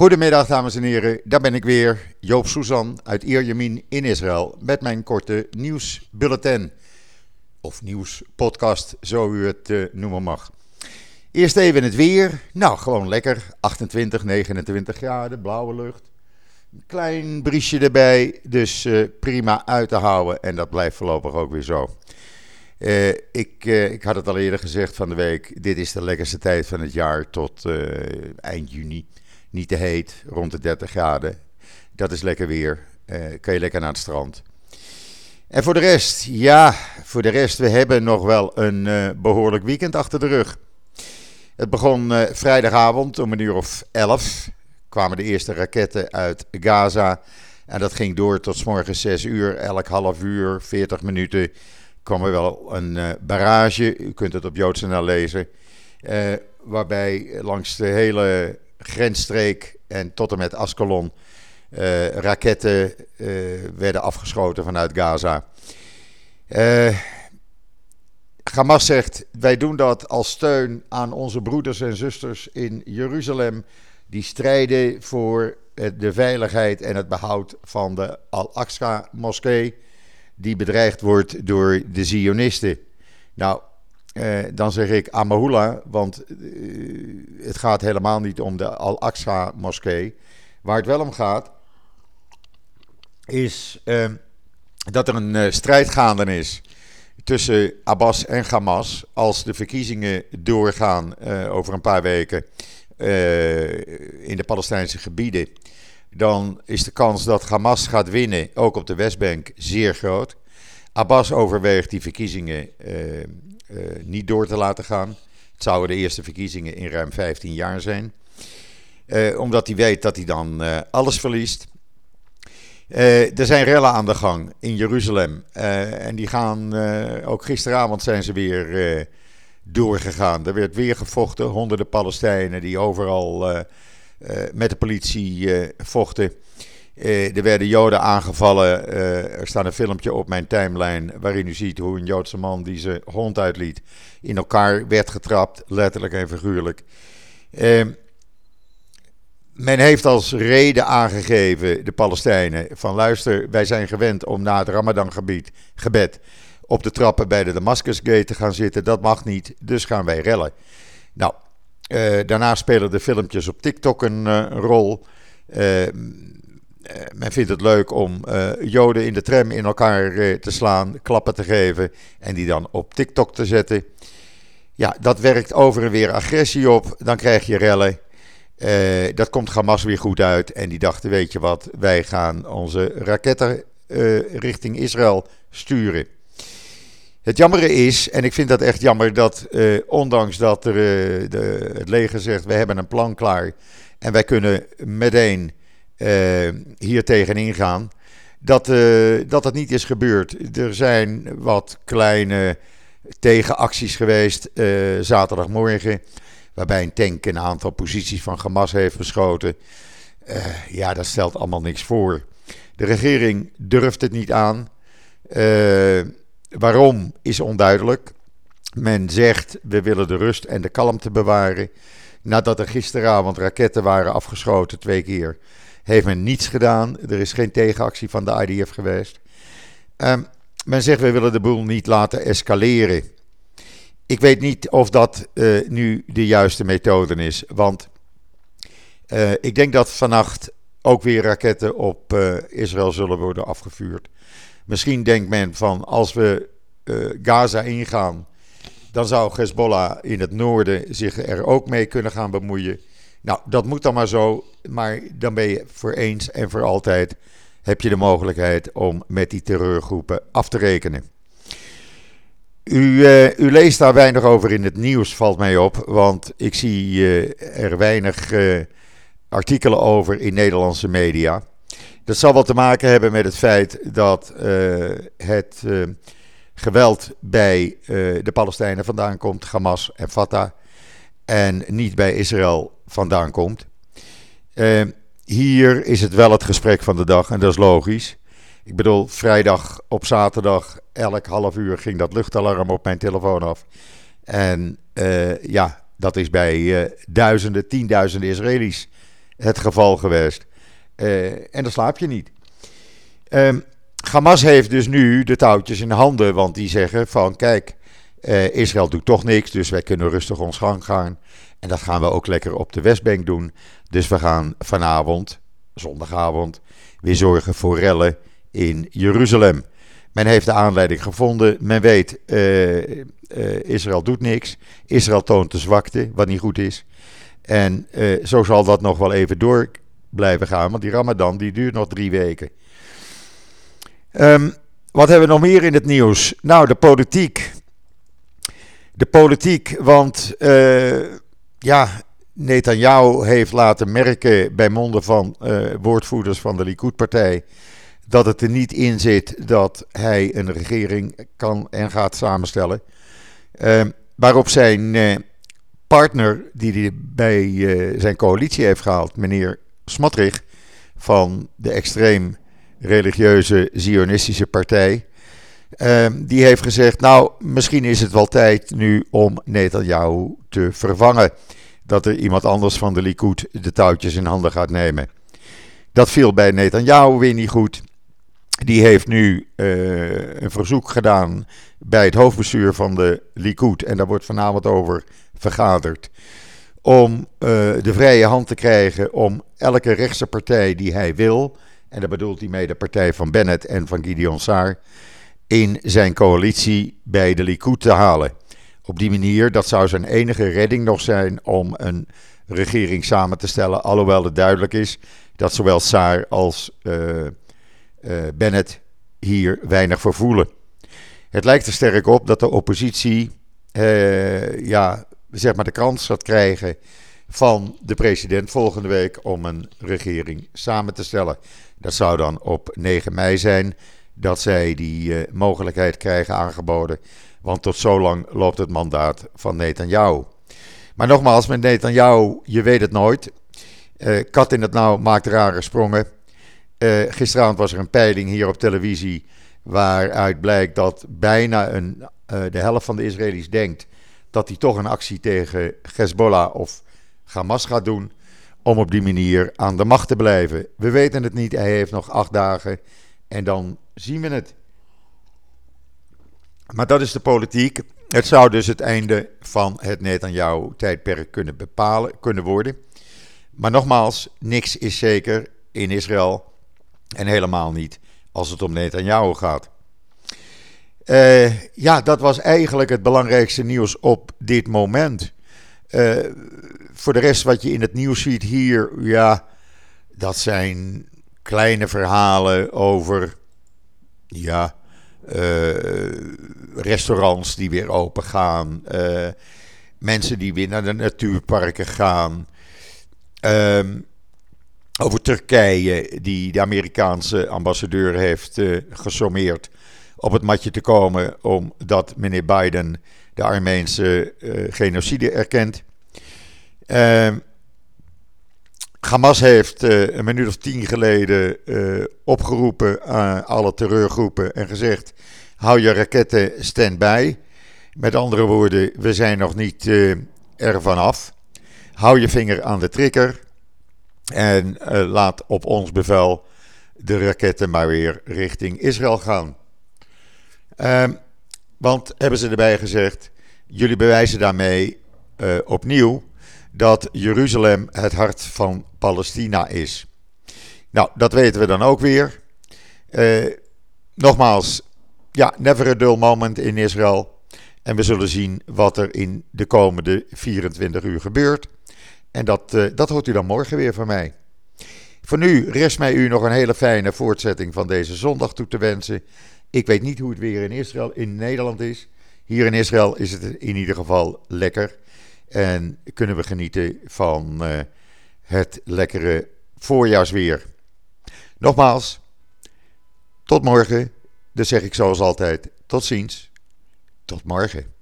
Goedemiddag dames en heren, daar ben ik weer, Joop Suzan uit Ierjemien in Israël met mijn korte nieuwsbulletin. Of nieuwspodcast, zo u het uh, noemen mag. Eerst even het weer. Nou, gewoon lekker. 28, 29 graden, blauwe lucht. Een klein briesje erbij, dus uh, prima uit te houden. En dat blijft voorlopig ook weer zo. Uh, ik, ik had het al eerder gezegd van de week. Dit is de lekkerste tijd van het jaar tot eind juni. Niet te heet, rond de 30 graden. Dat is lekker weer. Uh, kan je lekker naar het strand. En voor de rest, ja, voor de rest, we hebben nog wel een uh, behoorlijk weekend achter de rug. Het begon uh, vrijdagavond om een uur of 11. Kwamen de eerste raketten uit Gaza. En dat ging door tot s morgens 6 uur. Elk half uur, 40 minuten kwam er wel een barrage. U kunt het op Joodse lezen. waarbij langs de hele grensstreek en tot en met Ascalon uh, raketten uh, werden afgeschoten vanuit Gaza. Uh, Hamas zegt: wij doen dat als steun aan onze broeders en zusters in Jeruzalem, die strijden voor de veiligheid en het behoud van de Al-Aqsa-moskee, die bedreigd wordt door de Zionisten. Nou, eh, dan zeg ik Amahula, want eh, het gaat helemaal niet om de Al-Aqsa-moskee. Waar het wel om gaat, is eh, dat er een uh, strijd gaande is tussen Abbas en Hamas. Als de verkiezingen doorgaan over een paar weken in de Palestijnse gebieden, dan is de kans dat Hamas gaat winnen, ook op de Westbank, zeer groot. Abbas overweegt die verkiezingen uh, niet door te laten gaan. Het zouden de eerste verkiezingen in ruim 15 jaar zijn. Uh, omdat hij weet dat hij dan uh, alles verliest. er zijn rellen aan de gang in Jeruzalem. en die gaan, ook gisteravond zijn ze weer doorgegaan. Er werd weer gevochten. Honderden Palestijnen die overal met de politie vochten. Uh, er werden Joden aangevallen. Uh, er staat een filmpje op mijn timeline waarin u ziet hoe een Joodse man die zijn hond uitliet in elkaar werd getrapt, letterlijk en figuurlijk. Uh, men heeft als reden aangegeven, de Palestijnen, van luister, wij zijn gewend om na het Ramadan-gebed gebed, op de trappen bij de Damascus-gate te gaan zitten. Dat mag niet, dus gaan wij rellen. Nou, daarna spelen de filmpjes op TikTok een rol. Eh, men vindt het leuk om uh, Joden in de tram in elkaar uh, te slaan, klappen te geven en die dan op TikTok te zetten. Ja, dat werkt over en weer agressie op. Dan krijg je rellen. dat komt Hamas weer goed uit. En die dachten: weet je wat, wij gaan onze raketten richting Israël sturen. Het jammere is, en ik vind dat echt jammer, dat ondanks dat er, de, het leger zegt: we hebben een plan klaar en wij kunnen meteen hier tegenin gaan. Dat, uh, dat het niet is gebeurd. Er zijn wat kleine tegenacties geweest uh, zaterdagmorgen. Waarbij een tank een aantal posities van Hamas heeft beschoten. ja, dat stelt allemaal niks voor. De regering durft het niet aan. waarom is onduidelijk. Men zegt we willen de rust en de kalmte bewaren. Nadat er gisteravond raketten waren afgeschoten, twee keer heeft men niets gedaan. Er is geen tegenactie van de IDF geweest. Um, men zegt we willen de boel niet laten escaleren. Ik weet niet of dat uh, nu de juiste methode is. Want uh, ik denk dat vannacht ook weer raketten op uh, Israël zullen worden afgevuurd. Misschien denkt men van als we Gaza ingaan, dan zou Hezbollah in het noorden zich er ook mee kunnen gaan bemoeien. Nou, dat moet dan maar zo. Maar dan ben je voor eens en voor altijd heb je de mogelijkheid om met die terreurgroepen af te rekenen. U, uh, u leest daar weinig over in het nieuws, valt mij op. Want ik zie uh, er weinig uh, artikelen over in Nederlandse media. Dat zal wel te maken hebben met het feit dat het geweld bij de Palestijnen vandaan komt, Hamas en Fatah. En niet bij Israël vandaan komt. Uh, hier is het wel het gesprek van de dag en dat is logisch. Ik bedoel, vrijdag op zaterdag, elk half uur ging dat luchtalarm op mijn telefoon af. En uh, ja, dat is bij uh, duizenden, tienduizenden Israëli's het geval geweest. en dan slaap je niet. Um, Hamas heeft dus nu de touwtjes in handen, want die zeggen van kijk, uh, Israël doet toch niks, dus wij kunnen rustig ons gang gaan. En dat gaan we ook lekker op de Westbank doen. Dus we gaan vanavond, zondagavond, weer zorgen voor rellen in Jeruzalem. Men heeft de aanleiding gevonden. Men weet, uh, uh, Israël doet niks. Israël toont de zwakte, wat niet goed is. En zo zal dat nog wel even door blijven gaan, want die Ramadan die duurt nog drie weken. Um, wat hebben we nog meer in het nieuws? Nou, de politiek. De politiek, want uh, ja, Netanyahu heeft laten merken bij monden van uh, woordvoerders van de Likud-partij dat het er niet in zit dat hij een regering kan en gaat samenstellen. Uh, waarop zijn uh, partner, die hij bij zijn coalitie heeft gehaald, meneer Smotrich van de extreem religieuze Zionistische partij. Ehm, die heeft gezegd: Nou, misschien is het wel tijd nu om Netanyahu te vervangen. Dat er iemand anders van de Likud de touwtjes in handen gaat nemen. Dat viel bij Netanyahu weer niet goed. Die heeft nu uh, een verzoek gedaan bij het hoofdbestuur van de Likud. En daar wordt vanavond over vergaderd. Om uh, de vrije hand te krijgen om elke rechtse partij die hij wil en daar bedoelt hij mee de partij van Bennett en van Gideon Saar, in zijn coalitie bij de Likud te halen. Op die manier, dat zou zijn enige redding nog zijn om een regering samen te stellen, alhoewel het duidelijk is dat zowel Saar als uh, uh, Bennett hier weinig voor voelen. Het lijkt er sterk op dat de oppositie uh, ja, zeg maar de kans gaat krijgen van de president volgende week om een regering samen te stellen. Dat zou dan op 9 mei zijn dat zij die uh, mogelijkheid krijgen aangeboden. Want tot zo lang loopt het mandaat van Netanyahu. Maar nogmaals, met Netanyahu, je weet het nooit. Uh, kat in het nauw maakt rare sprongen. Uh, gisteravond was er een peiling hier op televisie. Waaruit blijkt dat bijna een, de helft van de Israëli's denkt dat hij toch een actie tegen Hezbollah of Hamas gaat doen om op die manier aan de macht te blijven. We weten het niet, hij heeft nog acht dagen en dan zien we het. Maar dat is de politiek. Het zou dus het einde van het Netanyahu-tijdperk kunnen bepalen, kunnen worden. Maar nogmaals, niks is zeker in Israël en helemaal niet als het om Netanyahu gaat. Uh, ja, dat was eigenlijk het belangrijkste nieuws op dit moment. Uh, voor de rest wat je in het nieuws ziet hier, ja, dat zijn kleine verhalen over, ja, uh, restaurants die weer open gaan, uh, mensen die weer naar de natuurparken gaan. Uh, over Turkije, die de Amerikaanse ambassadeur heeft uh, gesommeerd op het matje te komen omdat meneer Biden de Armeense genocide erkent. Hamas heeft uh, een minuut of tien geleden uh, opgeroepen aan alle terreurgroepen en gezegd: hou je raketten stand-by. Met andere woorden, we zijn nog niet uh, ervan af. Hou je vinger aan de trigger en laat op ons bevel de raketten maar weer richting Israël gaan. Ehm, want hebben ze erbij gezegd: jullie bewijzen daarmee opnieuw dat Jeruzalem het hart van Palestina is. Nou, dat weten we dan ook weer. Uh, nogmaals, ja, never a dull moment in Israël. En we zullen zien wat er in de komende 24 uur gebeurt. En dat, uh, dat hoort u dan morgen weer van mij. Voor nu rest mij u nog een hele fijne voortzetting van deze zondag toe te wensen. Ik weet niet hoe het weer in Israël, in Nederland is. Hier in Israël is het in ieder geval lekker. En kunnen we genieten van uh, het lekkere voorjaarsweer. Nogmaals, tot morgen. Dus zeg ik zoals altijd, tot ziens. Tot morgen.